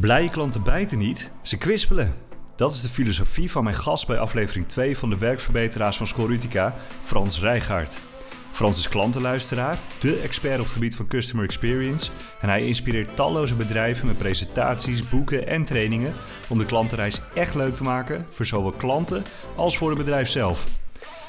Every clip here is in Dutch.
Blije klanten bijten niet, ze kwispelen. Dat is de filosofie van mijn gast bij aflevering 2 van de werkverbeteraars van School Utica, Frans Rijgaard. Frans is klantenluisteraar, de expert op het gebied van customer experience en hij inspireert talloze bedrijven met presentaties, boeken en trainingen om de klantenreis echt leuk te maken voor zowel klanten als voor het bedrijf zelf.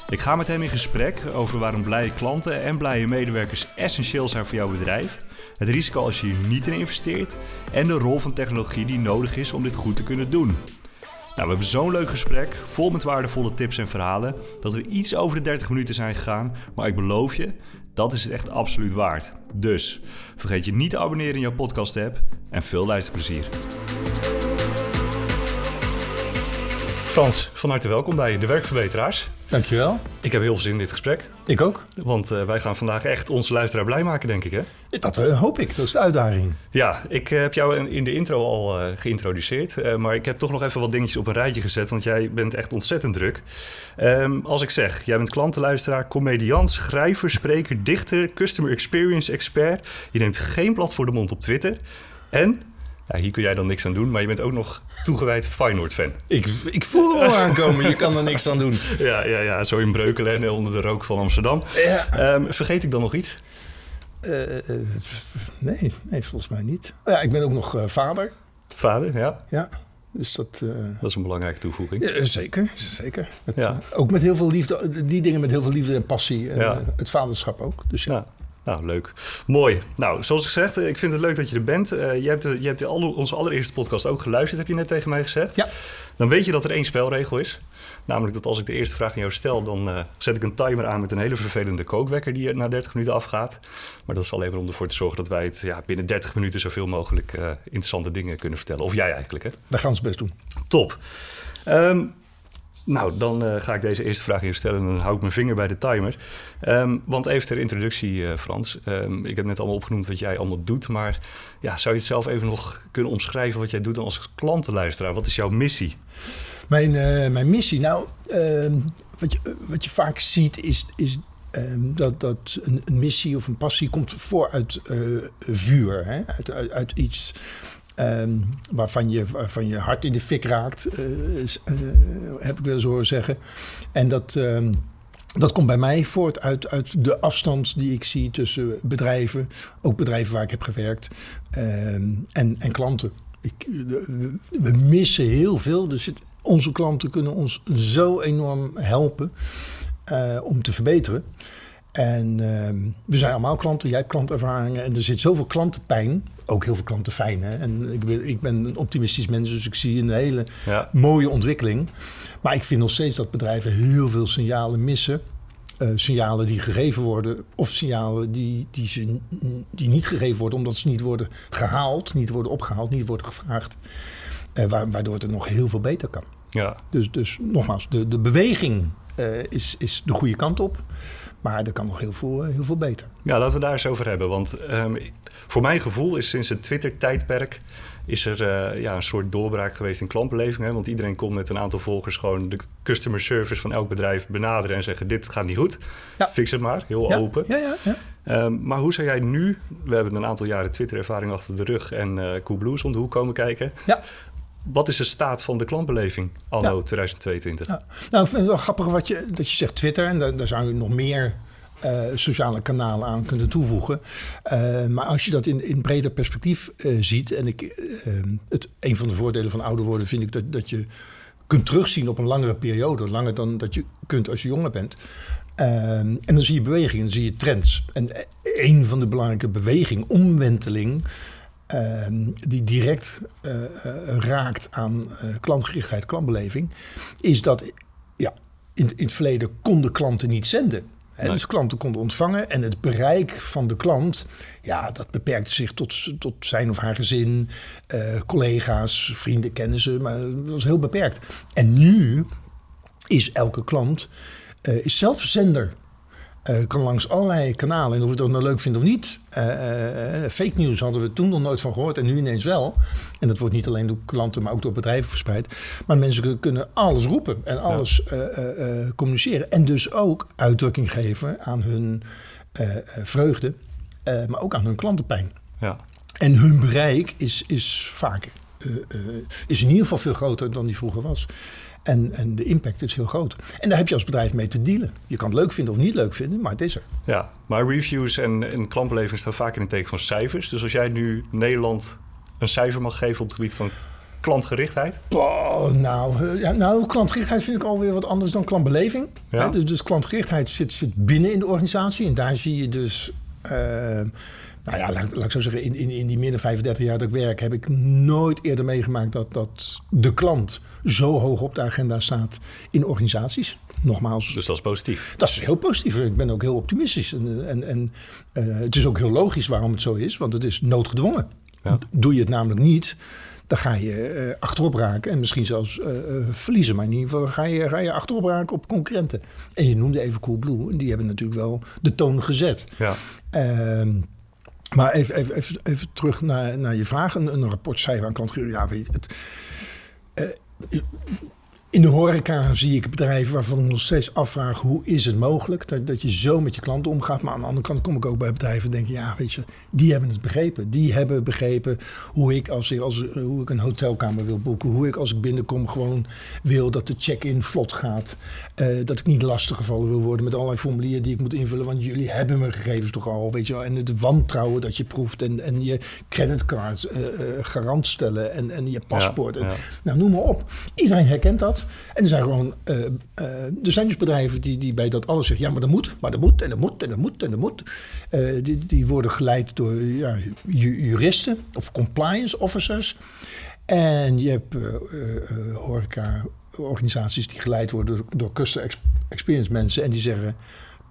Ik ga met hem in gesprek over waarom blije klanten en blije medewerkers essentieel zijn voor jouw bedrijf, het risico als je hier niet in investeert en de rol van technologie die nodig is om dit goed te kunnen doen. Nou, we hebben zo'n leuk gesprek, vol met waardevolle tips en verhalen, dat we iets over de 30 minuten zijn gegaan. Maar ik beloof je, dat is het echt absoluut waard. Dus vergeet je niet te abonneren in jouw podcast-app en veel luisterplezier. Frans, van harte welkom bij de Werkverbeteraars. Dankjewel. Ik heb heel veel zin in dit gesprek. Ik ook. Want uh, wij gaan vandaag echt onze luisteraar blij maken, denk ik, hè? Dat uh, hoop ik. Dat is de uitdaging. Ja, ik uh, heb jou in de intro al geïntroduceerd. maar ik heb toch nog even wat dingetjes op een rijtje gezet. Want jij bent echt ontzettend druk. Um, als ik zeg, jij bent klantenluisteraar, comediant, schrijver, spreker, dichter, customer experience expert. Je neemt geen blad voor de mond op Twitter. En ja, hier kun jij dan niks aan doen, maar je bent ook nog toegewijd Feyenoord-fan. Ik, ik voel hem al aankomen, je kan er niks aan doen. Ja, ja, ja zo in Breukelen en onder de rook van Amsterdam. Ja. Um, vergeet ik dan nog iets? Uh, nee, nee, volgens mij niet. Ja, ik ben ook nog uh, vader. Vader, ja. Ja. Dus dat, uh, dat is een belangrijke toevoeging. Ja, zeker, zeker. Met, ja. ook met heel veel liefde, die dingen met heel veel liefde en passie. Ja. het vaderschap ook. Dus ja. Nou, leuk. Mooi. Nou, zoals gezegd, ik vind het leuk dat je er bent. Uh, je hebt, je hebt onze allereerste podcast ook geluisterd, heb je net tegen mij gezegd. Ja. Dan weet je dat er één spelregel is. Namelijk dat als ik de eerste vraag aan jou stel, dan uh, zet ik een timer aan met een hele vervelende kookwekker die na 30 minuten afgaat. Maar dat is alleen maar om ervoor te zorgen dat wij het ja, binnen 30 minuten zoveel mogelijk uh, interessante dingen kunnen vertellen. Of jij eigenlijk, hè? Wij gaan ons best doen. Top. Um, nou, dan uh, ga ik deze eerste vraag hier stellen en dan hou ik mijn vinger bij de timer. Um, want even ter introductie, uh, Frans. Um, ik heb net allemaal opgenoemd wat jij allemaal doet. Maar ja, zou je het zelf even nog kunnen omschrijven wat jij doet dan als klantenluisteraar? Wat is jouw missie? Mijn, uh, mijn missie? Nou, ehm, wat, je, wat je vaak ziet is, is dat, dat een, een, missie of een passie komt vooruit vuur. Hè? Uit, uit, uit iets Um, waarvan, je, waarvan je hart in de fik raakt, uh, uh, heb ik wel eens horen zeggen. En dat, um, dat komt bij mij voort uit, uit de afstand die ik zie tussen bedrijven, ook bedrijven waar ik heb gewerkt, um, en, en klanten. Ik, we, missen heel veel. Dus onze klanten kunnen ons zo enorm helpen uh, om te verbeteren. En we zijn allemaal klanten, jij hebt klantervaringen en er zit zoveel klantenpijn ook heel veel klanten fijn. Hè? En ik ben, ik ben een optimistisch mens, dus ik zie een hele ja. mooie ontwikkeling. Maar ik vind nog steeds dat bedrijven heel veel signalen missen. Uh, signalen die gegeven worden, of signalen die, die, ze, die niet gegeven worden omdat ze niet worden gehaald, niet worden opgehaald, niet worden gevraagd. Uh, waardoor het er nog heel veel beter kan. Ja. Dus, dus nogmaals, de, de beweging uh, is, is de goede kant op. Maar er kan nog heel veel, heel veel beter. Ja, laten we daar eens over hebben. Want um, voor mijn gevoel is sinds het Twitter-tijdperk... is er uh, ja, een soort doorbraak geweest in klantbeleving. Hè? Want iedereen komt met een aantal volgers... gewoon de customer service van elk bedrijf benaderen... en zeggen, dit gaat niet goed. Ja. Fix het maar, heel ja. open. Ja, ja, ja. Um, maar hoe zou jij nu... We hebben een aantal jaren Twitter-ervaring achter de rug... en uh, Coolblues om de hoek komen kijken. Wat is de staat van de klantbeleving anno ja. 2022? Ja. Nou, ik vind het wel grappig wat je, dat je zegt Twitter. En daar, daar zou je nog meer uh, sociale kanalen aan kunnen toevoegen. Uh, maar als je dat in, in breder perspectief uh, ziet... en ik, het, een van de voordelen van ouder worden vind ik dat, dat je kunt terugzien op een langere periode. Langer dan dat je kunt als je jonger bent. en dan zie je bewegingen, dan zie je trends. En een van de belangrijke bewegingen, omwenteling... die direct raakt aan klantgerichtheid, klantbeleving... is dat ja, in, in het verleden konden klanten niet zenden... Nee. Dus klanten konden ontvangen en het bereik van de klant, ja, dat beperkte zich tot, tot zijn of haar gezin, uh, collega's, vrienden, kennissen, maar dat was heel beperkt. En nu is elke klant uh, is zelf zender. Uh, kan langs allerlei kanalen. En of je het nou leuk vindt of niet. Uh, uh, fake news hadden we toen nog nooit van gehoord. En nu ineens wel. En dat wordt niet alleen door klanten, maar ook door bedrijven verspreid. Maar mensen kunnen alles roepen. En alles ja. communiceren. En dus ook uitdrukking geven aan hun vreugde. maar ook aan hun klantenpijn. Ja. En hun bereik is, is vaak is in ieder geval veel groter dan die vroeger was. En, en de impact is heel groot. En daar heb je als bedrijf mee te dealen. Je kan het leuk vinden of niet leuk vinden, maar het is er. Ja, maar reviews en, en klantbeleving staan vaak in het teken van cijfers. Dus als jij nu Nederland een cijfer mag geven op het gebied van klantgerichtheid? Oh, nou, ja, nou, klantgerichtheid vind ik alweer wat anders dan klantbeleving. Ja. dus, dus klantgerichtheid zit, zit binnen in de organisatie. En daar zie je dus nou ja, laat, laat, ik zo zeggen, in, in, in die meer dan 35 jaar dat ik werk, heb ik nooit eerder meegemaakt dat, dat de klant zo hoog op de agenda staat in organisaties. Nogmaals. Dus dat is positief. Dat is heel positief. Ik ben ook heel optimistisch. En, en, en uh, het is ook heel logisch waarom het zo is, want het is noodgedwongen. Ja. Doe je het namelijk niet, dan ga je uh, achterop raken en misschien zelfs uh, verliezen. Maar in ieder geval ga je, ga je achterop raken op concurrenten. En je noemde even Coolblue en die hebben natuurlijk wel de toon gezet. Ja. Ehm, maar even, even, even, even, terug naar, naar je vraag. Een, een rapport cijfer aan klanten. Ja, weet je, het, in de horeca zie ik bedrijven waarvan ik nog steeds afvraag... hoe is het mogelijk dat, dat je zo met je klanten omgaat. Maar aan de andere kant kom ik ook bij bedrijven en denk... ja, weet je, die hebben het begrepen. Die hebben begrepen hoe ik, als ik, als, hoe ik een hotelkamer wil boeken... hoe ik als ik binnenkom gewoon wil dat de check-in vlot gaat. Uh, dat ik niet lastiggevallen wil worden met allerlei formulieren die ik moet invullen... want jullie hebben mijn gegevens toch al, weet je wel. En het wantrouwen dat je proeft en, en je creditcards uh, uh, garant stellen... en, en je paspoort. Ja, ja. En, nou, noem maar op. Iedereen herkent dat. En er zijn gewoon, uh, zijn dus bedrijven die, die bij dat alles zeggen, ja, maar dat moet, maar dat moet, en dat moet, en dat moet, en dat moet. Uh, die, die worden geleid door ja, juristen of compliance officers. En je hebt horeca-organisaties die geleid worden door, door customer experience mensen. En die zeggen,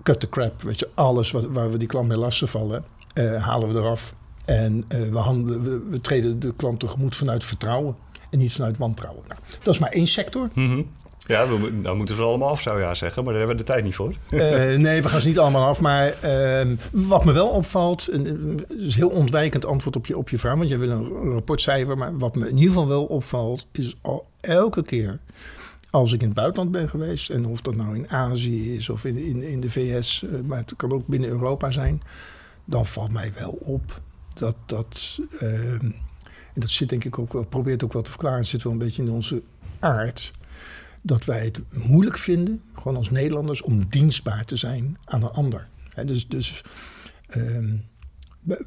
cut the crap, weet je, alles wat, waar we die klant mee lastig vallen, halen we eraf. En we, handelen, we, we treden de klant tegemoet vanuit vertrouwen en niet vanuit wantrouwen. Nou, dat is maar één sector. Mm -hmm. Ja, we, dan moeten ze allemaal af, zou je ja zeggen. Maar daar hebben we de tijd niet voor. Uh, nee, we gaan ze niet allemaal af. Maar uh, wat me wel opvalt... een is heel ontwijkend antwoord op je, op je vraag... want jij wil een rapportcijfer. Maar wat me in ieder geval wel opvalt... is al elke keer als ik in het buitenland ben geweest... en of dat nou in Azië is of in, in, in de VS... Uh, maar het kan ook binnen Europa zijn... dan valt mij wel op dat... dat ehm, dat zit denk ik ook wel, probeert ook wel te verklaren, het zit wel een beetje in onze aard. Dat wij het moeilijk vinden, gewoon als Nederlanders, om dienstbaar te zijn aan een ander. dus dus um,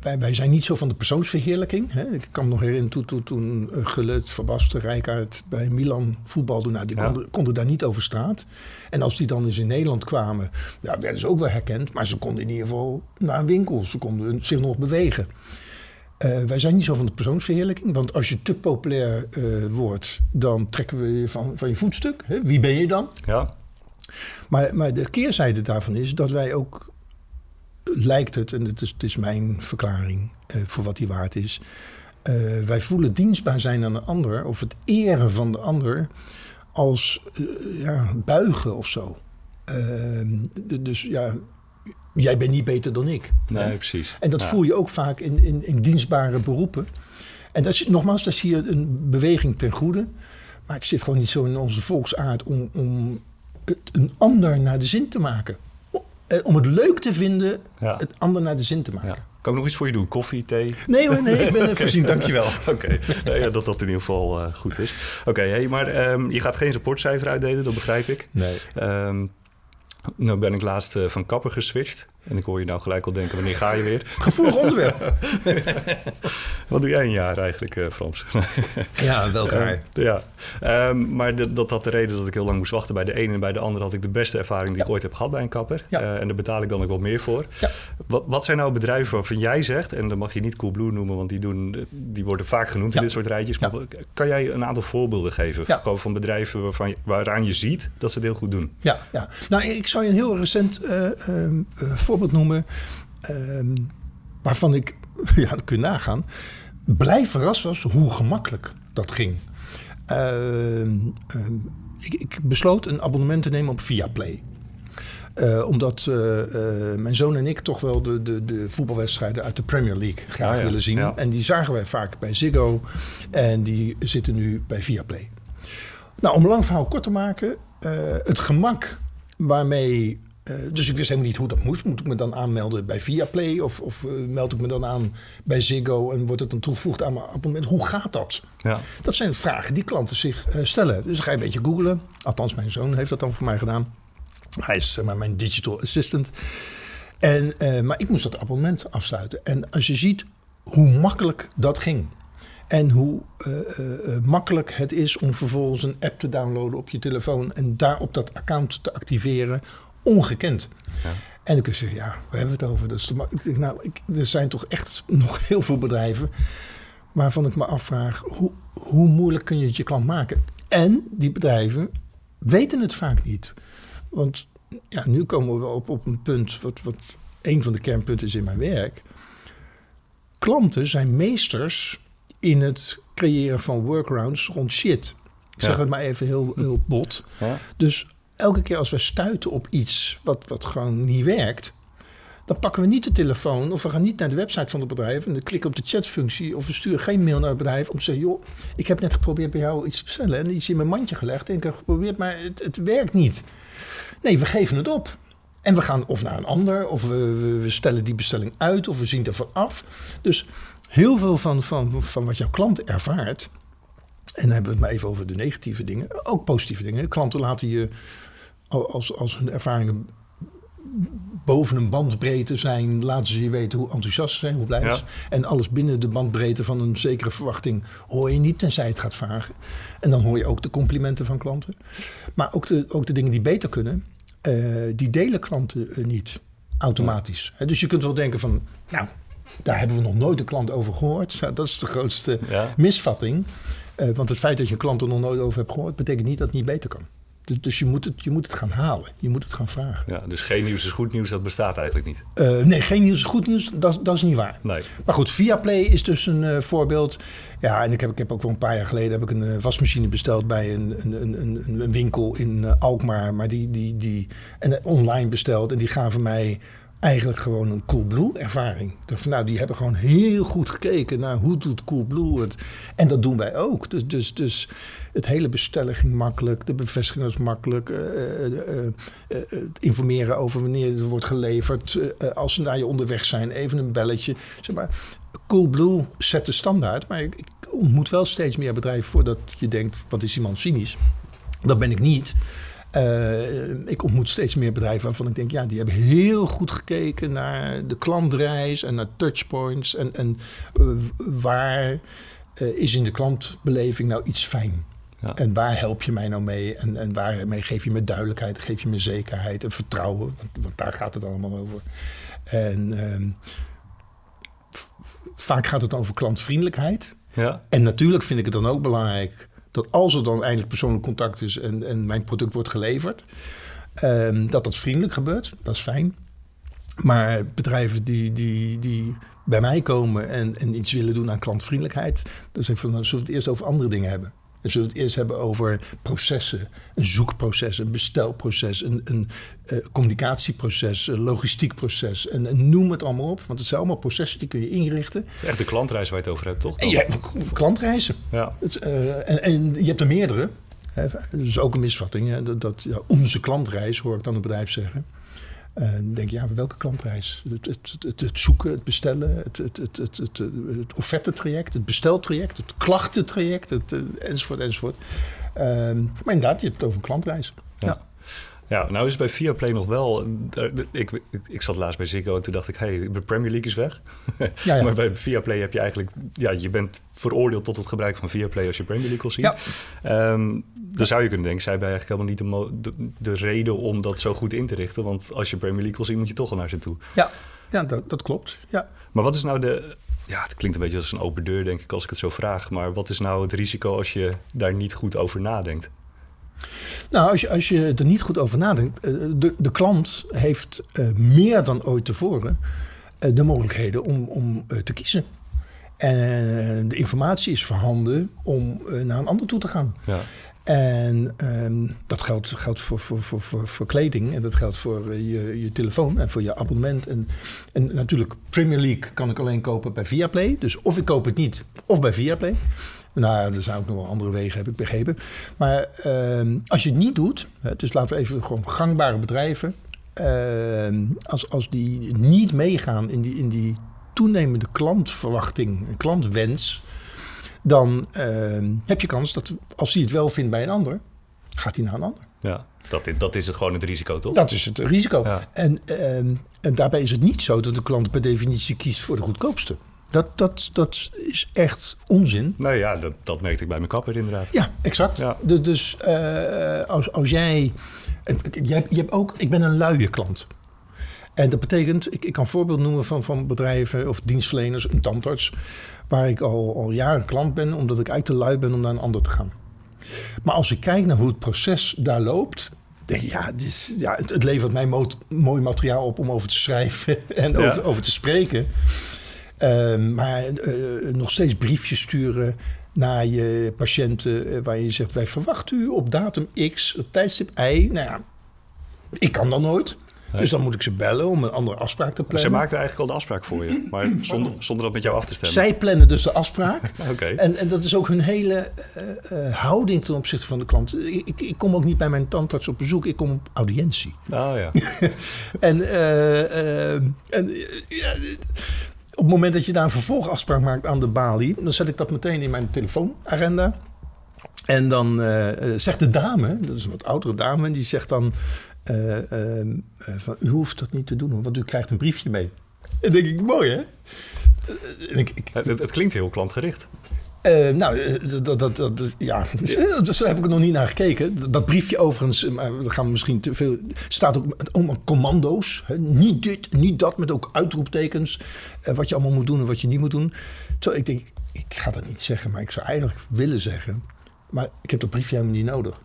wij, wij, zijn niet zo van de persoonsverheerlijking. Hè. Ik kan me nog herinneren toen, toen, toen Gullit, Verbasten, Rijkaard bij Milan voetbalden. Nou, die konden, konden, daar niet over straat. En als die dan eens in Nederland kwamen, ja, werden ze ook wel herkend. Maar ze konden in ieder geval naar een winkel. Ze konden zich nog bewegen. Uh, wij zijn niet zo van de persoonsverheerlijking. Want als je te populair uh, wordt, dan trekken we je van, van je voetstuk. Hè? Wie ben je dan? Ja. Maar, maar de keerzijde daarvan is dat wij ook, lijkt het, en het is, het is mijn verklaring uh, voor wat die waard is. wij voelen dienstbaar zijn aan een ander, of het eren van de ander, als ja, buigen of zo. dus ja, jij bent niet beter dan ik. Nee, precies. En dat voel je ook vaak in, in, in dienstbare beroepen. En dat is, nogmaals, daar zie je een beweging ten goede. Maar het zit gewoon niet zo in onze volksaard om, om het een ander naar de zin te maken. Eh, om het leuk te vinden, het ander naar de zin te maken. Ja. Kan ik nog iets voor je doen? Koffie, thee? Nee hoor, nee, ik ben er voorzien, dankjewel. Oké, okay. ja, dat dat in ieder geval uh, goed is. Oké, okay, hey, maar um, je gaat geen rapportcijfer uitdelen, dat begrijp ik. Nee. Um, nou ben ik laatst uh, van kapper geswitcht. En ik hoor je nou gelijk al denken, wanneer ga je weer? Gevoelig onderwerp. Wat doe jij een jaar eigenlijk, uh, Frans? ja, welke haar? Uh, ja, um, maar dat, dat had de reden dat ik heel lang moest wachten. Bij de ene en bij de andere had ik de beste ervaring die ja. ik ooit heb gehad bij een kapper. Ja. Uh, en daar betaal ik dan ook wat meer voor. Ja. Wat, wat zijn nou bedrijven waarvan jij zegt, en dan mag je niet Coolblue noemen, want die, doen, die worden vaak genoemd in dit soort rijtjes. Maar kan jij een aantal voorbeelden geven Gewoon van bedrijven waarvan je, waaraan je ziet dat ze het heel goed doen? Ja, ja. nou ik zou je een heel recent voorbeeld voorbeeld noemen. Uh, waarvan ik, ja, dat kun je nagaan, blij verrast was hoe gemakkelijk dat ging. Uh, ik, ik, besloot een abonnement te nemen op Viaplay. Uh, omdat uh, mijn zoon en ik toch wel de, de, de voetbalwedstrijden uit de Premier League graag willen zien. Ja. En die zagen wij vaak bij Ziggo. En die zitten nu bij Viaplay. Nou, om een lang verhaal kort te maken. het gemak waarmee eh, dus ik wist helemaal niet hoe dat moest. Moet ik me dan aanmelden bij Viaplay of, of uh, meld ik me dan aan bij Ziggo en wordt het dan toegevoegd aan mijn abonnement? Hoe gaat dat? Ja. Dat zijn vragen die klanten zich uh, stellen. Dus dan ga je een beetje googlen. Althans, mijn zoon heeft dat dan voor mij gedaan. Hij is zeg maar mijn digital assistant. En, maar ik moest dat abonnement afsluiten. En als je ziet hoe makkelijk dat ging. En hoe uh, uh, makkelijk het is om vervolgens een app te downloaden op je telefoon en daar op dat account te activeren ongekend. Ja. En dan kun je zeggen, ja, we hebben het over? Dat is ik denk, nou, ik, er zijn toch echt nog heel veel bedrijven waarvan ik me afvraag, hoe, hoe moeilijk kun je het je klant maken? En die bedrijven weten het vaak niet. Want ja, nu komen we op, op een punt, wat, wat een van de kernpunten is in mijn werk. Klanten zijn meesters in het creëren van workarounds rond shit. Ik zeg het maar even heel, heel bot. Ja. Dus elke keer als we stuiten op iets wat, wat gewoon niet werkt, dan pakken we niet de telefoon of we gaan niet naar de website van het bedrijf en dan klikken op de chatfunctie of we sturen geen mail naar het bedrijf om te zeggen: joh, ik heb net geprobeerd bij jou iets te bestellen en iets in mijn mandje gelegd en ik heb geprobeerd, maar het, het werkt niet. Nee, we geven het op. En we gaan of naar een ander, of we, we, stellen die bestelling uit, of we zien ervan af. Dus heel veel van, van, van wat jouw klant ervaart, en dan hebben we het maar even over de negatieve dingen. Ook positieve dingen. Klanten laten je, als, als hun ervaringen boven een bandbreedte zijn, laten ze je weten hoe enthousiast ze zijn, hoe blij ze zijn. En alles binnen de bandbreedte van een zekere verwachting hoor je niet, tenzij het gaat vragen. En dan hoor je ook de complimenten van klanten. Maar ook de, ook de dingen die beter kunnen, uh, die delen klanten uh, niet automatisch. dus je kunt wel denken van, nou, daar hebben we nog nooit een klant over gehoord. Nou, dat is de grootste ja. misvatting. Uh, want het feit dat je een klant er nog nooit over hebt gehoord, betekent niet dat het niet beter kan. Dus, dus, je, moet het, je moet het gaan halen. Je moet het gaan vragen. Ja, dus geen nieuws is goed nieuws, dat bestaat eigenlijk niet. Uh, nee, geen nieuws is goed nieuws, dat, dat is niet waar. Nee. Maar goed, Viaplay is dus een uh, voorbeeld. Ja, en ik heb, ik heb ook wel een paar jaar geleden heb ik een uh, wasmachine besteld bij een, een, een, een winkel in Alkmaar. Maar die, die, die, en online besteld. En die gaven mij eigenlijk gewoon een Coolblue ervaring. Van, nou, die hebben gewoon heel goed gekeken naar hoe doet Coolblue het. En dat doen wij ook. Dus, dus, dus het hele bestellen ging makkelijk. De bevestiging was makkelijk. Uh, uh, uh, het informeren over wanneer het wordt geleverd. als ze naar je onderweg zijn, even een belletje. Zeg maar, Coolblue zet de standaard. Maar ik, ik ontmoet wel steeds meer bedrijven voordat je denkt, wat is iemand cynisch? Dat ben ik niet. Uh, ik ontmoet steeds meer bedrijven waarvan ik denk, ja, die hebben heel goed gekeken naar de klantreis en naar touchpoints. En, en uh, waar uh, is in de klantbeleving nou iets fijn? Ja. En waar help je mij nou mee? En, en waarmee geef je me duidelijkheid, geef je me zekerheid en vertrouwen? Want, want daar gaat het allemaal over. En ehm, vaak gaat het over klantvriendelijkheid. Ja. En natuurlijk vind ik het dan ook belangrijk dat als er dan eindelijk persoonlijk contact is en, en mijn product wordt geleverd, um, dat dat vriendelijk gebeurt. Dat is fijn. Maar bedrijven die, die, die bij mij komen en, en iets willen doen aan klantvriendelijkheid, dan zeg ik van, dan zullen we het eerst over andere dingen hebben. Zullen we het eerst hebben over processen. Een zoekproces, een bestelproces, een, een uh, communicatieproces, een logistiek proces. En, en, noem het allemaal op. Want het zijn allemaal processen die kun je inrichten. Echt de klantreis waar je het over hebt, toch? En je hebt klantreizen. Ja. Het, uh, en, en, je hebt er meerdere. Dat is ook een misvatting. Hè? Dat, dat ja, onze klantreis, hoor ik dan het bedrijf zeggen. Dan denk je, ja, welke klantreis? Het, het, het, het, zoeken, het bestellen, het, het, het, het, het, het offertetraject, het besteltraject, het klachtentraject, het, uh, enzovoort, enzovoort. Uh, maar inderdaad, je hebt het over een klantreis. Ja. ja. Ja, nou is het bij Viaplay nog wel... Ik, ik, ik zat laatst bij Ziggo en toen dacht ik... hey, de Premier League is weg. Ja, ja. maar bij Viaplay heb je eigenlijk... Ja, je bent veroordeeld tot het gebruik van Viaplay als je Premier League wil zien. Ja. Um, dan zou je kunnen denken... zij hebben eigenlijk helemaal niet de, de, de, reden om dat zo goed in te richten. Want als je Premier League wil zien, moet je toch al naar ze toe. Ja, ja dat, dat klopt. Ja. Maar wat is nou de... Ja, het klinkt een beetje als een open deur, denk ik, als ik het zo vraag. Maar wat is nou het risico als je daar niet goed over nadenkt? Nou, als je, als je er niet goed over nadenkt, eh, de, de klant heeft uh, meer dan ooit tevoren uh, de mogelijkheden om, om te kiezen. En de informatie is voorhanden om naar een ander toe te gaan. Ja. En um, dat geldt, geldt voor, voor, voor, voor, voor kleding en dat geldt voor je, je telefoon en voor je abonnement. En, en natuurlijk, Premier League kan ik alleen kopen bij Viaplay. Dus of ik koop het niet, of bij Viaplay. Nou, er zijn ook nog wel andere wegen, heb ik begrepen. Maar uh, als je het niet doet, dus laten we even gewoon gangbare bedrijven. eh, als, als die niet meegaan in die, in die toenemende klantverwachting, en klantwens, dan eh, heb je kans dat als hij het wel vindt bij een ander, gaat hij naar een ander. Ja, dat, is- dat is het gewoon het risico, toch? Dat is het risico. Ja. En, ehm, en daarbij is het niet zo dat de klant per definitie kiest voor de goedkoopste. Dat, dat, dat is echt onzin. Nou ja, dat, dat merkte ik bij mijn kapper inderdaad. Ja, exact. Ja. Du- Dus eh, als, als jij, jij... Je hebt ook... Ik ben een luie klant. En dat betekent... Ik, ik kan een voorbeeld noemen van, van bedrijven of dienstverleners, een tandarts... waar ik al, al jaren klant ben... omdat ik eigenlijk te lui ben om naar een ander te gaan. Maar als ik kijk naar hoe het proces daar loopt... denk ik, ja, dit ja het, het levert mij mo- mooi materiaal op om over te schrijven en Ja. over, over te spreken. Ehm, maar eh, nog steeds briefjes sturen naar je patiënten... eh, waar je zegt, wij verwachten u op datum X, op tijdstip Y. Nou ja, ik kan dan nooit. Nee. Dus dan moet ik ze bellen om een andere afspraak te Ze plannen. maakten eigenlijk al de afspraak voor je, maar zonder, zonder dat met jou af te stemmen. Zij plannen dus de afspraak. Oké. En, en dat is ook hun hele eh, houding ten opzichte van de klant. Ik, ik, kom ook niet bij mijn tandarts op bezoek, ik kom op audiëntie. Nou ja. En, eh, eh, en ja, op het moment dat je daar een vervolgafspraak maakt aan de balie, dan zet ik dat meteen in mijn telefoonagenda. En dan eh, eh, zegt de dame, dat is een wat oudere dame, die zegt dan: eh, van, U hoeft dat niet te doen, want u krijgt een briefje mee. En dan denk ik: Mooi hè? En ik, het klinkt heel klantgericht. Eh, nou, eh, dat, dat, dat, ja, dus daar heb ik er nog niet naar gekeken. Dat briefje overigens, maar we gaan misschien te veel. staat ook allemaal commando's. Hè. Niet dit, niet dat, met ook uitroeptekens. eh, wat je allemaal moet doen en wat je niet moet doen. Terwijl ik denk, ik ga dat niet zeggen, maar ik zou eigenlijk willen zeggen. Maar ik heb dat briefje helemaal niet nodig.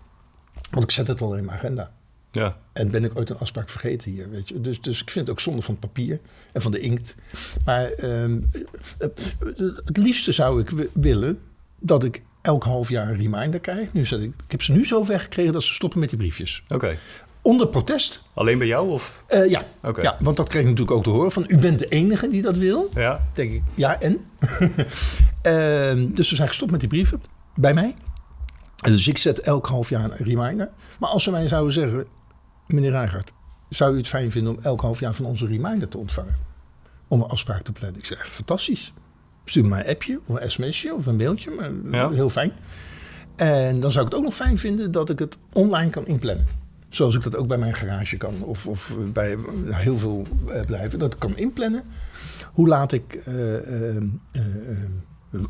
Want ik zet het al in mijn agenda. Ja. En ben ik ooit een afspraak vergeten hier, weet je. Dus, dus ik vind het ook zonde van het papier en van de inkt. Maar ehm, eh, eh, het liefste zou ik wi- willen dat ik elk half jaar een reminder krijg. Nu zet ik, ik heb ze nu zover gekregen dat ze stoppen met die briefjes. Oké. Onder protest. Alleen bij jou of? Eh, ja. Ja, want dat kreeg ik natuurlijk ook te horen. Van, u bent de enige die dat wil. Ja. denk ik, ja en? Ehm, dus we zijn gestopt met die brieven bij mij. Dus ik zet elk half jaar een reminder. Maar als ze mij zouden zeggen, meneer Rijgaard, zou u het fijn vinden om elk half jaar van onze reminder te ontvangen? Om een afspraak te plannen. Ik zeg, fantastisch. Stuur me maar een appje of een sms'je of een mailtje. Maar Ja. Heel fijn. En dan zou ik het ook nog fijn vinden dat ik het online kan inplannen. Zoals ik dat ook bij mijn garage kan. Of, of bij heel veel eh, bedrijven. Dat ik kan inplannen. Hoe laat ik... eh, eh,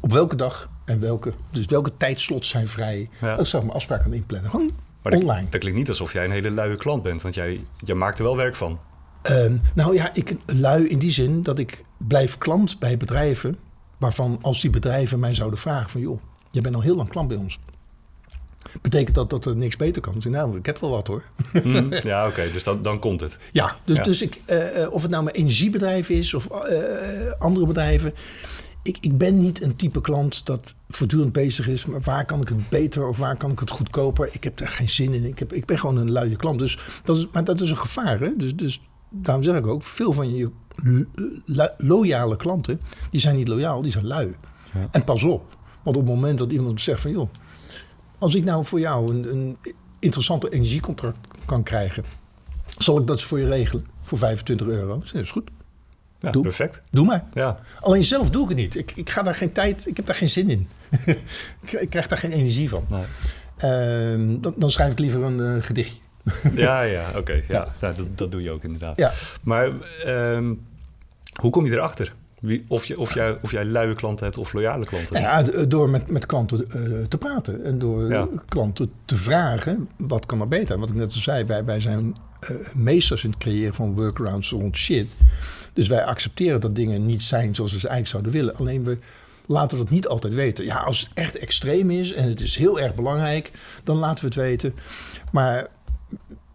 op welke dag en welke... Dus welke tijdslots zijn vrij. Ja. Dat zou ik mijn afspraak kan inplannen. Gewoon Maar dat, online. dat klinkt niet alsof jij een hele luie klant bent, want jij, jij maakt er wel werk van. Ehm, nou ja, ik lui in die zin dat ik blijf klant bij bedrijven... waarvan als die bedrijven mij zouden vragen van... joh, jij bent al heel lang klant bij ons. Betekent dat dat er niks beter kan? Nou, ik heb wel wat hoor. Hm, ja, oké, dus dan, dan komt het. Ja, dus, Ja. dus ik, eh, eh, of het nou mijn energiebedrijf is of eh, andere bedrijven. Ik, ik ben niet een type klant dat voortdurend bezig is. Maar waar kan ik het beter of waar kan ik het goedkoper? Ik heb daar geen zin in. Ik, heb, ik ben gewoon een luie klant. Dus dat is, maar dat is een gevaar. Hè? Dus, dus daarom zeg ik ook, veel van je lo- loyale klanten, die zijn niet loyaal, die zijn lui. Ja. En pas op. Want op het moment dat iemand zegt van joh, als ik nou voor jou een, een interessante energiecontract kan krijgen, zal ik dat voor je regelen voor 25 euro. Dat is goed. Ja, Doe. perfect. Doe maar. Ja, Alleen zelf doe ik het niet. Ik, ik ga daar geen tijd, ik heb daar geen zin in. ik, ik krijg daar geen energie van. nee. Ehm, dan, dan schrijf ik liever een eh, gedichtje. ja, ja oké. ja. Ja. Ja, dat, dat doe je ook inderdaad. Ja. Maar ehm, hoe kom je erachter? Wie, of, je, of, jij, of jij luie klanten hebt of loyale klanten? Nou ja, d- door met, met klanten eh, te praten en door Ja. klanten te vragen wat kan er beter. Wat ik net al zei, wij, wij zijn eh, meesters in het creëren van workarounds rond shit. Dus wij accepteren dat dingen niet zijn zoals we ze eigenlijk zouden willen. Alleen we laten dat niet altijd weten. Ja, als het echt extreem is en het is heel erg belangrijk, dan laten we het weten. Maar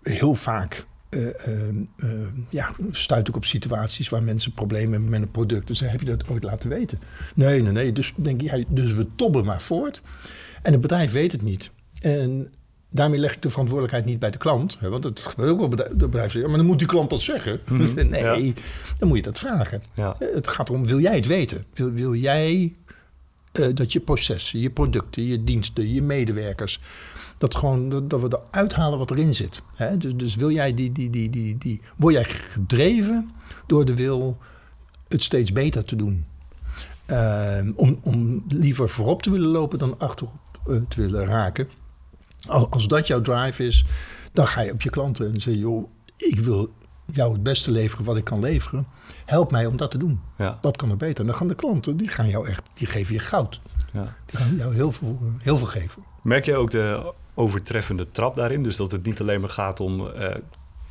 heel vaak eh, eh, eh, ja, stuit ik op situaties waar mensen problemen hebben met een product. Dus heb je dat ooit laten weten? Nee, nee, nee. Dus denk dus we tobben maar voort. En het bedrijf weet het niet. En daarmee leg ik de verantwoordelijkheid niet bij de klant. Hè, want het gebeurt ook wel zegt, ja, maar dan moet die klant dat zeggen. nee, ja. dan moet je dat vragen. Ja. Het gaat erom, wil jij het weten? Wil, wil jij eh, dat je processen, je producten, je diensten, je medewerkers, dat, gewoon, dat, dat we eruit halen wat erin zit. Hè? Dus, dus wil jij die, die, die, die, die, word jij gedreven door de wil het steeds beter te doen? Ehm, om, om liever voorop te willen lopen dan achterop uh, te willen raken. Als, als dat jouw drive is, dan ga je op je klanten en zeg je, joh, ik wil jou het beste leveren wat ik kan leveren. Help mij om dat te doen. Ja. Wat kan er beter? En dan gaan de klanten, die gaan jou echt, die geven je goud. Ja. Die gaan jou heel veel, heel veel geven. Merk je ook de overtreffende trap daarin? Dus dat het niet alleen maar gaat om uh,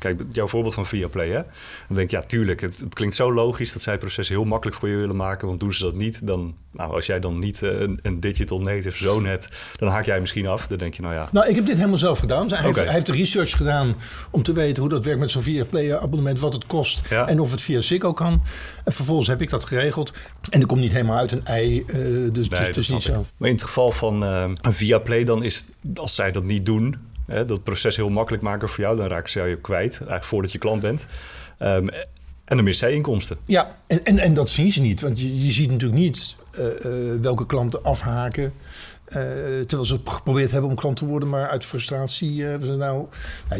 Kijk, jouw voorbeeld van Viaplay, hè? Dan denk ik, ja, tuurlijk, het, het, klinkt zo logisch dat zij het proces heel makkelijk voor je willen maken. Want doen ze dat niet, dan, nou, als jij dan niet uh, een, een, digital native zoon hebt, dan haak jij misschien af. Dan denk je, nou ja. Nou, ik heb dit helemaal zelf gedaan. Hij, okay. heeft, hij heeft, de research gedaan om te weten hoe dat werkt met zo'n Viaplay abonnement, wat het kost ja. en of het via Ziggo kan. En vervolgens heb ik dat geregeld. En er komt niet helemaal uit een ei, uh, dus nee, dus niet zo. Maar in het geval van uh, een Viaplay, dan is, als zij dat niet doen, Hè, dat proces heel makkelijk maken voor jou. Dan raak ze je kwijt, eigenlijk voordat je klant bent. Um, en dan mis zij inkomsten. Ja, en, en, en dat zien ze niet. Want je, je ziet natuurlijk niet uh, uh, welke klanten afhaken. Uh, terwijl ze geprobeerd hebben om klant te worden, maar uit frustratie. nou, nou,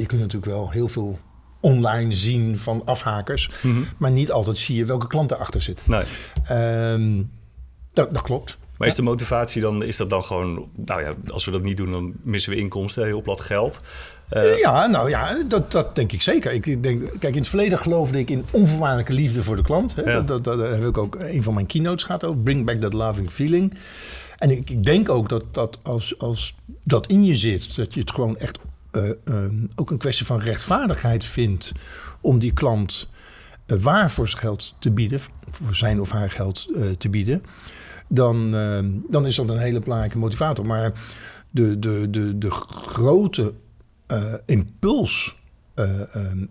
je kunt natuurlijk wel heel veel online zien van afhakers. Mm -hmm. Maar niet altijd zie je welke klant erachter zit. Nee. Um, dat, dat klopt. Maar is de motivatie dan, is dat dan gewoon, nou ja, als we dat niet doen, dan missen we inkomsten, heel plat geld. Uh, ja, nou ja, dat, dat denk ik zeker. Ik denk, kijk, in het verleden geloofde ik in onvoorwaardelijke liefde voor de klant. Hè. Ja. Dat, dat, dat, daar heb ik ook een van mijn keynotes gehad over. Bring back that loving feeling. En ik, ik denk ook dat, dat als, als dat in je zit, dat je het gewoon echt uh, uh, ook een kwestie van rechtvaardigheid vindt om die klant waar voor zijn geld te bieden, voor zijn of haar geld te bieden dan, uh, dan is dat een hele belangrijke motivator. Maar de, de, de, de grote uh, impuls uh,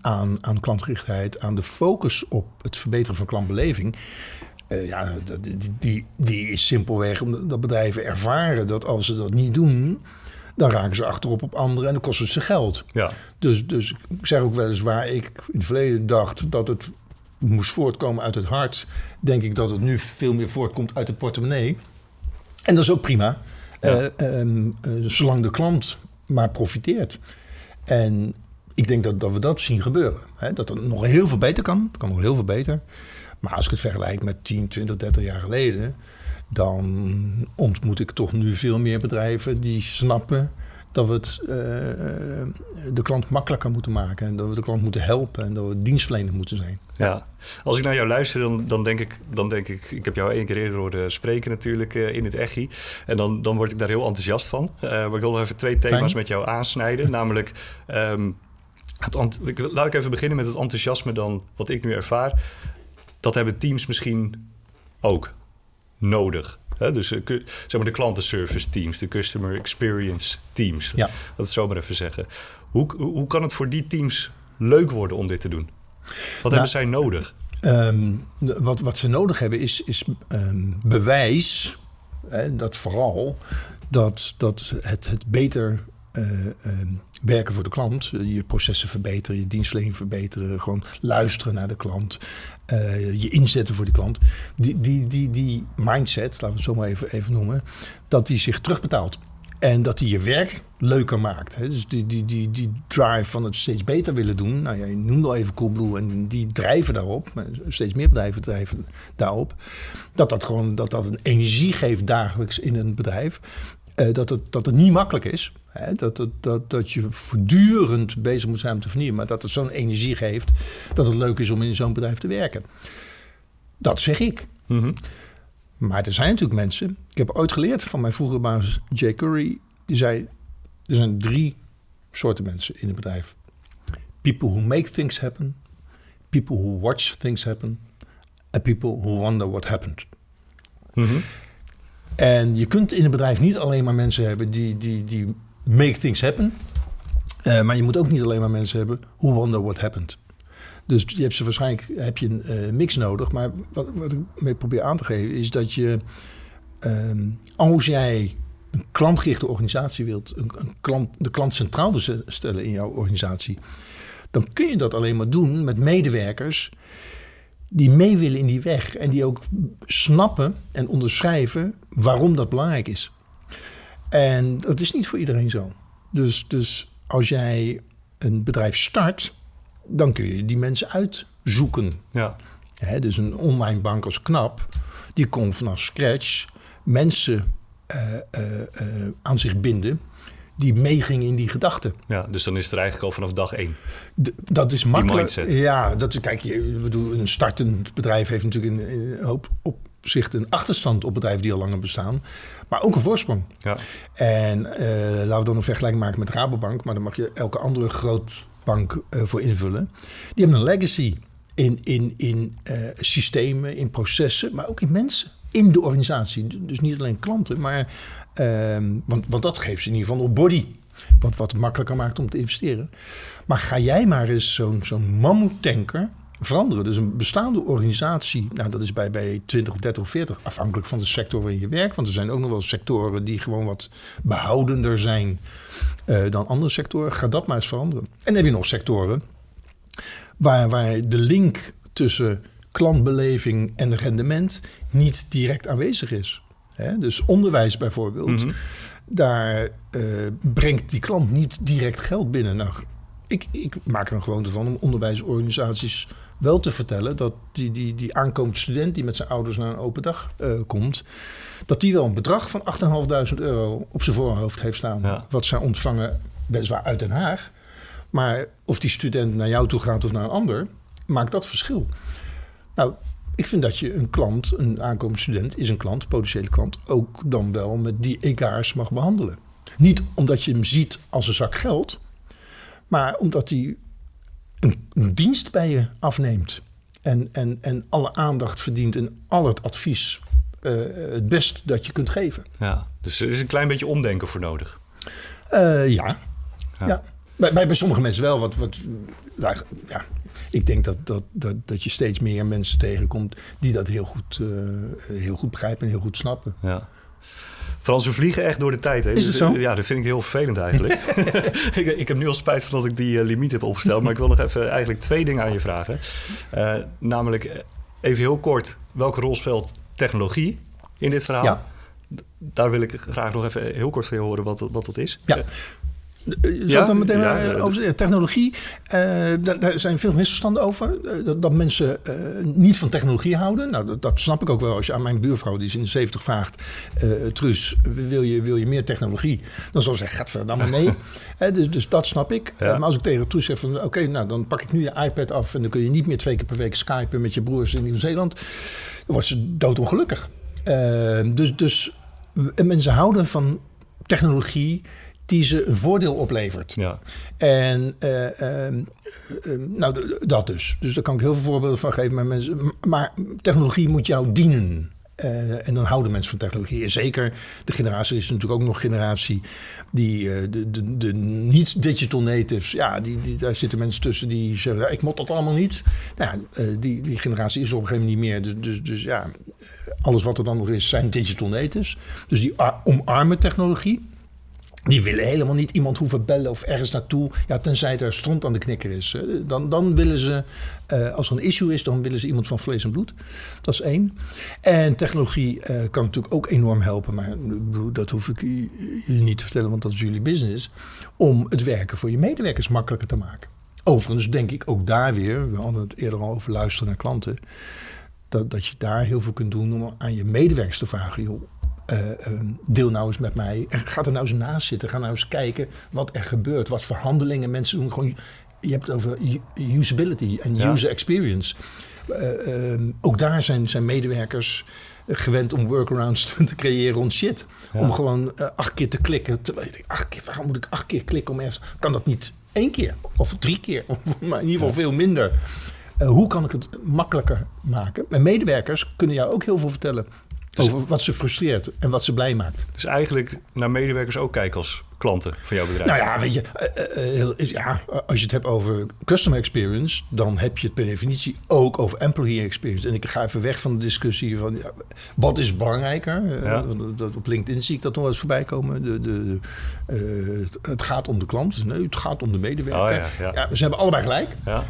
aan, aan klantgerichtheid, aan de focus op het verbeteren van klantbeleving. ja, die, die, die is simpelweg omdat bedrijven ervaren dat als ze dat niet doen, dan raken ze achterop op anderen en dan kost het ze geld. Ja. Dus, dus ik zeg ook wel eens waar ik in het verleden dacht dat het moest voortkomen uit het hart, denk ik dat het nu veel meer voortkomt uit de portemonnee. En dat is ook prima, ja. uh, um, uh, zolang de klant maar profiteert. En ik denk dat, dat we dat zien gebeuren. Hè? Dat er nog heel veel beter kan. Het kan nog heel veel beter. Maar als ik het vergelijk met 10, 20, 30 jaar geleden, dan ontmoet ik toch nu veel meer bedrijven die snappen dat we het, uh, de klant makkelijker moeten maken. En dat we de klant moeten helpen. En dat we dienstverlenend moeten zijn. Ja, als ik naar jou luister, dan, dan, denk, ik, dan denk ik... Ik heb jou één keer eerder horen spreken natuurlijk uh, in het Echi. En dan, dan word ik daar heel enthousiast van. Uh, maar ik wil nog even twee thema's Fijn. met jou aansnijden. namelijk... Um, het, laat ik even beginnen met het enthousiasme dan wat ik nu ervaar. Dat hebben teams misschien ook nodig. Hè? Dus zeg maar de klantenservice teams, de customer experience teams. Ja. Dat zo maar even zeggen. Hoe, hoe kan het voor die teams leuk worden om dit te doen? Wat nou, hebben zij nodig? Um, wat, wat ze nodig hebben is, is um, bewijs, hè, dat vooral, dat, dat het, het beter uh, um, werken voor de klant. Je processen verbeteren, je dienstverlening verbeteren. Gewoon luisteren naar de klant. Uh, je inzetten voor die klant. Die, die, die, die mindset, laten we het zo maar even, even noemen. Dat die zich terugbetaalt. En dat die je werk leuker maakt. Hè? Dus die, die, die, die drive van het steeds beter willen doen. Nou ja, je noemde al even Coolblue en die drijven daarop. Steeds meer bedrijven drijven daarop. Dat dat gewoon dat dat een energie geeft dagelijks in een bedrijf. Uh, dat, het, dat het niet makkelijk is. Dat, dat, dat, dat je voortdurend bezig moet zijn om te vernieuwen. Maar dat het zo'n energie geeft dat het leuk is om in zo'n bedrijf te werken. Dat zeg ik. Mm -hmm. Maar er zijn natuurlijk mensen. Ik heb ooit geleerd van mijn vroegere baas Jay Curry. Die zei: er zijn drie soorten mensen in een bedrijf: people who make things happen, people who watch things happen, and people who wonder what happened. Mm -hmm. En je kunt in een bedrijf niet alleen maar mensen hebben die, die, die make things happen. Uh, maar je moet ook niet alleen maar mensen hebben who wonder what happened. Dus je hebt ze waarschijnlijk heb je een uh, mix nodig. Maar wat, ik mee probeer aan te geven is dat je, uh, als jij een klantgerichte organisatie wilt, een, een klant, de klant centraal wil stellen in jouw organisatie, dan kun je dat alleen maar doen met medewerkers die mee willen in die weg en die ook snappen en onderschrijven waarom dat belangrijk is. En dat is niet voor iedereen zo. Dus, dus als jij een bedrijf start, dan kun je die mensen uitzoeken. Ja. Hè, dus een online bank als KNAP, die kon vanaf scratch mensen eh, eh, eh, aan zich binden die meegingen in die gedachten. ja, dus dan is het er eigenlijk al vanaf dag één. D- dat is makkelijk. mindset. Ja, dat is, kijk, je, bedoel, een startend bedrijf heeft natuurlijk in een hoop opzichten een achterstand op bedrijven die al langer bestaan, maar ook een voorsprong. Ja. En eh, laten we dan een vergelijking maken met Rabobank, maar dan mag je elke andere grootbank eh voor invullen. Die hebben een legacy in, in, in eh, systemen, in processen, maar ook in mensen. In de organisatie. Dus niet alleen klanten, maar. ehm, want, want dat geeft ze in ieder geval op body. Wat, wat het makkelijker maakt om te investeren. Maar ga jij maar eens zo'n zo'n mammoetanker veranderen. Dus een bestaande organisatie, nou dat is bij, bij 20 of 30 of 40, afhankelijk van de sector waarin je werkt. Want er zijn ook nog wel sectoren die gewoon wat behoudender zijn eh, dan andere sectoren. Ga dat maar eens veranderen. En dan heb je nog sectoren waar, waar de link tussen klantbeleving en rendement niet direct aanwezig is. Hè? Dus onderwijs bijvoorbeeld, daar eh, brengt die klant niet direct geld binnen. Nou, ik, ik maak er een gewoonte van om onderwijsorganisaties wel te vertellen dat die, die, die aankomende student die met zijn ouders naar een open dag eh, komt, dat die wel een bedrag van 8.500 euro op zijn voorhoofd heeft staan. Ja. Wat zij ontvangen, weliswaar uit Den Haag. Maar of die student naar jou toe gaat of naar een ander, maakt dat verschil. Nou, ik vind dat je een klant, een aankomend student, is een klant, potentiële klant, ook dan wel met die egaars mag behandelen. Niet omdat je hem ziet als een zak geld, maar omdat hij een, een dienst bij je afneemt. En, en, en alle aandacht verdient en al het advies eh, het best dat je kunt geven. ja. Dus er is een klein beetje omdenken voor nodig. Eh, ja. Ja. ja. Bij, bij, bij sommige mensen wel. Wat, wat, ja, ik denk dat, dat, dat, dat je steeds meer mensen tegenkomt die dat heel goed, eh, heel goed begrijpen en heel goed snappen. Ja. Frans, we vliegen echt door de tijd. Hè? Is het zo? Ja, dat vind ik heel vervelend eigenlijk. ik, ik heb nu al spijt van dat ik die eh, limiet heb opgesteld. maar ik wil nog even eigenlijk twee dingen aan je vragen. Eh, namelijk, eh, even heel kort, welke rol speelt technologie in dit verhaal? Ja. Daar wil ik graag nog even heel kort van je horen wat, dat- wat dat is. Ja. Eh, Zal Ja? dan meteen Ja, maar, ja, eh, over technologie? eh, daar, daar zijn veel misverstanden over. Dat, dat mensen niet van technologie houden. Nou, dat, dat snap ik ook wel. Als je aan mijn buurvrouw, die is in de 70, vraagt... Truus, wil je, wil je meer technologie? Dan zal ze zeggen, gadverdamme nee. Eh, dus, dus dat snap ik. Maar als ik tegen Truus zeg van... Oké, nou dan pak ik nu je iPad af... en dan kun je niet meer twee keer per week skypen met je broers in Nieuw-Zeeland. Dan wordt ze doodongelukkig. Dus, dus en mensen houden van technologie die ze een voordeel oplevert. Ja. En eh, ehm, eh, nou, d- dat dus. Dus daar kan ik heel veel voorbeelden van geven. Maar, mensen, maar technologie moet jou dienen. Eh, en dan houden mensen van technologie. En zeker de generatie is natuurlijk ook nog generatie die de, de, de niet-digital natives, ja, die, die, daar zitten mensen tussen die zeggen: "Ja, ik moet dat allemaal niet. Nou, die, die generatie is er op een gegeven moment niet meer. Dus, dus, dus ja, alles wat er dan nog is, zijn digital natives. Dus die ar- omarmen technologie. Die willen helemaal niet iemand hoeven bellen of ergens naartoe. Ja, tenzij er stront aan de knikker is. Eh, Dan, dan willen ze, eh, als er een issue is, dan willen ze iemand van vlees en bloed. Dat is één. En technologie eh, kan natuurlijk ook enorm helpen. Maar bedoel, dat hoef ik jullie niet te vertellen, want dat is jullie business. Om het werken voor je medewerkers makkelijker te maken. Overigens denk ik ook daar weer, we hadden het eerder al over luisteren naar klanten. Dat, dat je daar heel veel kunt doen om aan je medewerkers te vragen. Joh, eh, deel nou eens met mij. Ga er nou eens naast zitten. Ga nou eens kijken wat er gebeurt. Wat verhandelingen mensen doen. Gewoon, je hebt het over usability en Ja. user experience. Eh, ehm, ook daar zijn, zijn medewerkers gewend om workarounds te creëren rond shit. Ja. Om gewoon eh, acht keer te klikken. Denkt, acht keer, waarom moet ik acht keer klikken om ergens... Kan dat niet één keer of drie keer? Of, maar in ieder geval veel minder. Eh, hoe kan ik het makkelijker maken? Mijn medewerkers kunnen jou ook heel veel vertellen over wat ze frustreert en wat ze blij maakt. Dus eigenlijk naar medewerkers ook kijken als klanten van jouw bedrijf. Nou ja, weet je, eh, eh, eh, ja, als je het hebt over customer experience, dan heb je het per definitie ook over employee experience. En ik ga even weg van de discussie van ja, wat is belangrijker. Ja. dat op LinkedIn zie ik dat nog eens voorbij komen. De, de, het, het gaat om de klant, dus nee, het gaat om de medewerker. Oh ja, ze hebben allebei gelijk. Ja.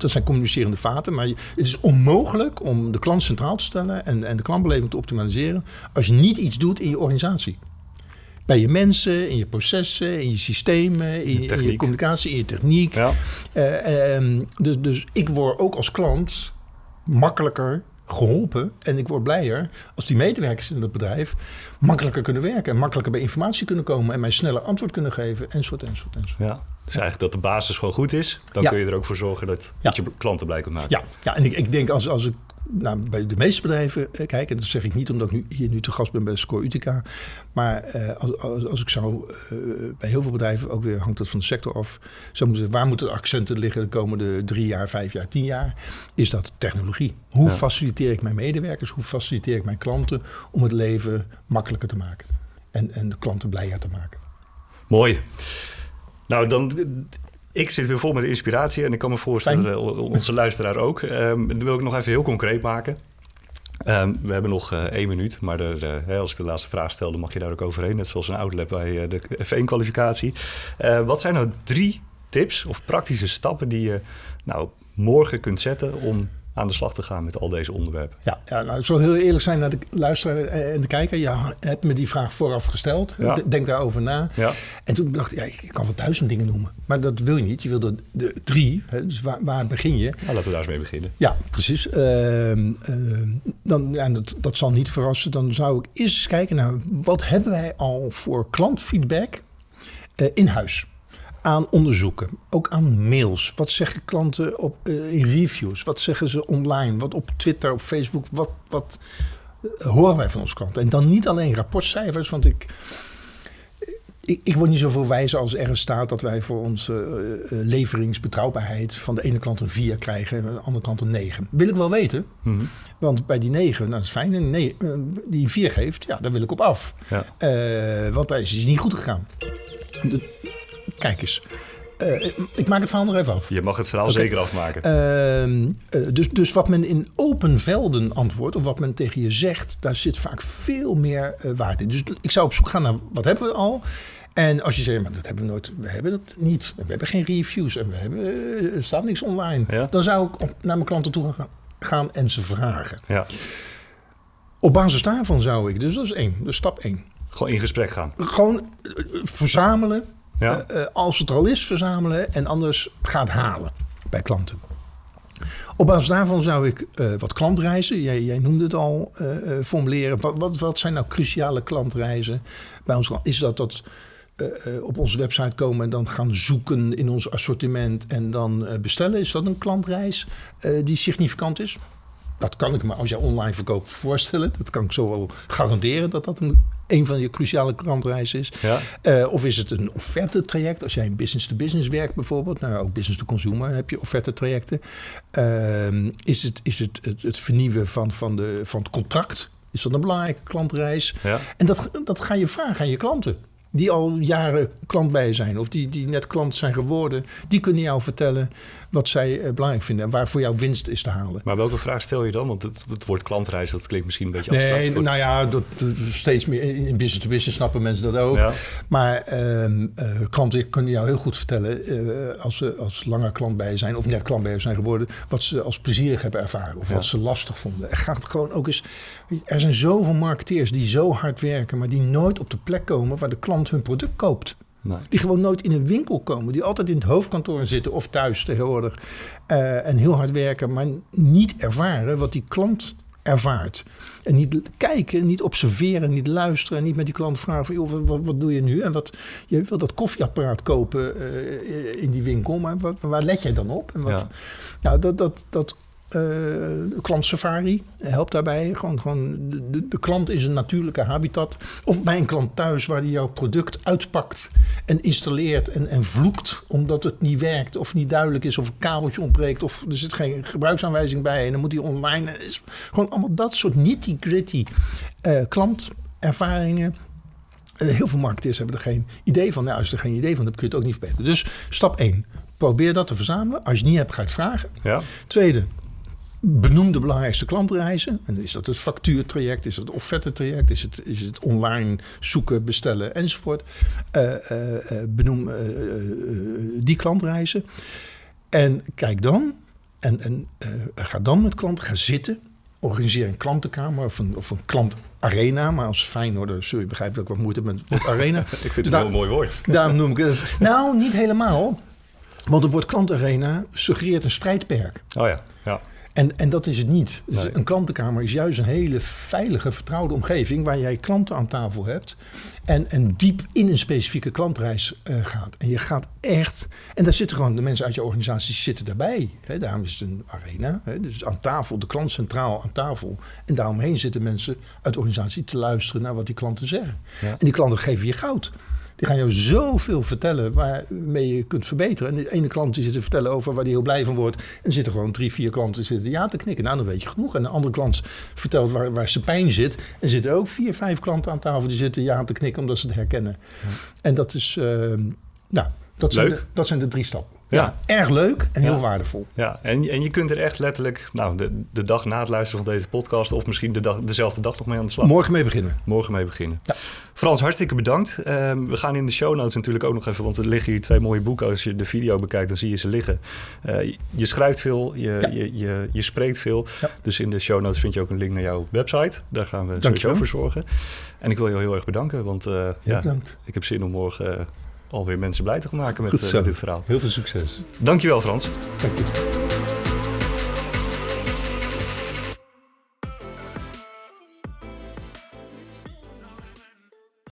Ehm, ehm, dat zijn communicerende vaten. Maar het is onmogelijk om de klant centraal te stellen en, en de klantbeleving te optimaliseren als je niet iets doet in je organisatie. Bij je mensen, in je processen, in je systemen, in, in je communicatie, in je techniek. Ja. Uh, dus, dus ik word ook als klant makkelijker geholpen. En ik word blijer als die medewerkers in het bedrijf makkelijker kunnen werken. En makkelijker bij informatie kunnen komen. En mij sneller antwoord kunnen geven. Enzovoort, enzovoort, enzovoort. Ja. Dus eigenlijk dat de basis gewoon goed is. Dan kun je er ook voor zorgen dat, dat je klanten blij kunt maken. Ja, ja en ik, ik denk als, als ik nou, bij de meeste bedrijven eh, kijk, en dat zeg ik niet omdat ik nu, hier nu te gast ben bij Score Utica, maar eh, als, als, als, ik zou eh, bij heel veel bedrijven, ook weer hangt het van de sector af, zou moeten, waar moeten de accenten liggen de komende drie jaar, vijf jaar, tien jaar, is dat technologie. Hoe faciliteer ik mijn medewerkers, hoe faciliteer ik mijn klanten om het leven makkelijker te maken en, en de klanten blijer te maken. Mooi. Nou, dan ik zit weer vol met inspiratie en ik kan me voorstellen, Fijn. onze luisteraar ook. Um, dat wil ik nog even heel concreet maken. Um, we hebben nog uh, één minuut, maar de, als ik de laatste vraag stel, dan mag je daar ook overheen. Net zoals een outlap bij uh, de F1-kwalificatie. wat zijn nou drie tips of praktische stappen die je nou, morgen kunt zetten om aan de slag te gaan met al deze onderwerpen. Ja, ja nou, ik zal heel eerlijk zijn naar de luisteraar en de kijker. Je hebt me die vraag vooraf gesteld. Ja. Denk daarover na. Ja. En toen dacht ik, ja, ik kan wel duizend dingen noemen. Maar dat wil je niet. Je wil de, de drie. Hè, dus waar, waar begin je? Nou, laten we daar eens mee beginnen. Ja, precies. Uh, uh, dan, ja, dat, dat zal niet verrassen. Dan zou ik eerst eens kijken naar wat hebben wij al voor klantfeedback uh, in huis aan onderzoeken, ook aan mails. Wat zeggen klanten op, uh, in reviews? Wat zeggen ze online? Wat op Twitter, op Facebook? Wat, wat uh, horen wij van onze klanten? En dan niet alleen rapportcijfers, want ik, ik, ik word niet zoveel wijzer als er staat dat wij voor onze uh, leveringsbetrouwbaarheid van de ene klant een 4 krijgen en de andere klant een 9. Wil ik wel weten, mm -hmm. want bij die 9, nou dat is fijn, en nee, die 4 geeft, ja, daar wil ik op af. Ja. want daar is niet goed gegaan. De, Kijk eens. Uh, ik maak het verhaal nog even af. Je mag het verhaal okay. zeker afmaken. Uh, uh, dus, dus wat men in open velden antwoordt, of wat men tegen je zegt, daar zit vaak veel meer waarde in. Dus ik zou op zoek gaan naar wat hebben we al. En als je zegt, maar dat hebben we nooit, we hebben dat niet. We hebben geen reviews en we hebben, er staat niks online. Ja. Dan zou ik op, naar mijn klanten toe gaan, gaan en ze vragen. Ja. Op basis daarvan zou ik, dus dat is één, dus stap één. Gewoon in gesprek gaan. Gewoon verzamelen Uh, uh, als het al is, verzamelen en anders gaat halen bij klanten. Op basis daarvan zou ik uh, wat klantreizen, jij, jij, noemde het al, formuleren. Wat, wat, wat, zijn nou cruciale klantreizen bij ons? Is dat dat op onze website komen en dan gaan zoeken in ons assortiment en dan bestellen? Is dat een klantreis die significant is? Dat kan ik me als jij online verkoopt voorstellen. Dat kan ik zo wel garanderen dat dat een, een van je cruciale klantreizen is. Ja. Uh, of is het een offerte traject? Als jij in business-to-business werkt bijvoorbeeld. Nou, ook business-to-consumer heb je offerte trajecten. Uh, is het, is het, het, het vernieuwen van, van, de, van het contract? Is dat een belangrijke klantreis? Ja. En dat, dat ga je vragen aan je klanten die al jaren klant bij zijn of die, die net klant zijn geworden, die kunnen jou vertellen wat zij uh, belangrijk vinden en waar voor jou winst is te halen. Maar welke vraag stel je dan? Want het, het woord klantreis, dat klinkt misschien een beetje abstract. Nee, nou ja, dat, dat, steeds meer in business to business snappen mensen dat ook. Ja. Maar uh, uh, klanten kunnen jou heel goed vertellen uh, als ze als langer klant bij zijn of net klant bij je zijn geworden, wat ze als plezierig hebben ervaren of Ja. wat ze lastig vonden. Er gaat gewoon ook eens. Er zijn zoveel marketeers die zo hard werken, maar die nooit op de plek komen waar de klant hun product koopt. Nee. Die gewoon nooit in een winkel komen. Die altijd in het hoofdkantoor zitten of thuis tegenwoordig. eh, en heel hard werken, maar niet ervaren wat die klant ervaart. En niet kijken, niet observeren, niet luisteren. En niet met die klant vragen van, joh, wat, wat doe je nu? En wat, je wil dat koffieapparaat kopen eh, in die winkel. Maar wat, waar let jij dan op? En wat, Ja. nou, dat, dat, dat klant Safari helpt daarbij. Gewoon, gewoon de, de, klant is een natuurlijke habitat. Of bij een klant thuis waar die jouw product uitpakt en installeert en, en vloekt omdat het niet werkt of niet duidelijk is of een kabeltje ontbreekt of er zit geen gebruiksaanwijzing bij en dan moet hij online. Is gewoon allemaal dat soort nitty gritty uh, klantervaringen heel veel marketeers hebben er geen idee van. Nou, als je er geen idee van hebt, kun je het ook niet verbeteren. Dus stap 1. Probeer dat te verzamelen. Als je het niet hebt, ga ik vragen. Ja. Tweede, benoem de belangrijkste klantreizen. En is dat het factuurtraject, is het het offerte-traject, is het, is het online zoeken, bestellen enzovoort. Uh, uh, benoem die klantreizen. En kijk dan, en, en ga dan met klanten, ga zitten. Organiseer een klantenkamer of een, of een klantarena. Maar als Feyenoorder zul je begrijpen dat ik wat moeite met het arena. ik vind het een heel mooi woord. Daarom noem ik het. Nou, niet helemaal. Want het woord klantarena suggereert een strijdperk. Oh ja, ja. En, en dat is het niet. Dus een klantenkamer is juist een hele veilige, vertrouwde omgeving waar jij klanten aan tafel hebt en, en diep in een specifieke klantreis uh, gaat. En je gaat echt, en daar zitten gewoon de mensen uit je organisatie zitten daarbij. Hè, daarom is het een arena. Hè, dus aan tafel, de klant centraal aan tafel. En daaromheen zitten mensen uit de organisatie te luisteren naar wat die klanten zeggen. En die klanten geven je goud. Die gaan jou zoveel vertellen waarmee je kunt verbeteren. En de ene klant die zit te vertellen over waar hij heel blij van wordt. En er zitten gewoon drie, vier klanten die zitten ja te knikken. Nou, dan weet je genoeg. En de andere klant vertelt waar, waar zijn pijn zit. En er zitten ook vier, vijf klanten aan tafel die zitten ja te knikken omdat ze het herkennen. En dat is, uh, nou, dat zijn, de, dat zijn de drie stappen. Ja. erg leuk en heel waardevol. Ja, en, en je kunt er echt letterlijk nou, de, de dag na het luisteren van deze podcast... of misschien de dag, dezelfde dag nog mee aan de slag. Morgen mee beginnen. Morgen mee beginnen. Ja. Frans, hartstikke bedankt. Ehm, we gaan in de show notes natuurlijk ook nog even... want er liggen hier twee mooie boeken. Als je de video bekijkt, dan zie je ze liggen. Uh, je schrijft veel, je, je, je, je, spreekt veel. Dus in de show notes vind je ook een link naar jouw website. Daar gaan we sowieso voor zorgen. En ik wil je heel erg bedanken, want uh, ja, ik heb zin om morgen alweer mensen blij te maken met, uh, dit verhaal. Heel veel succes. Dankjewel Frans.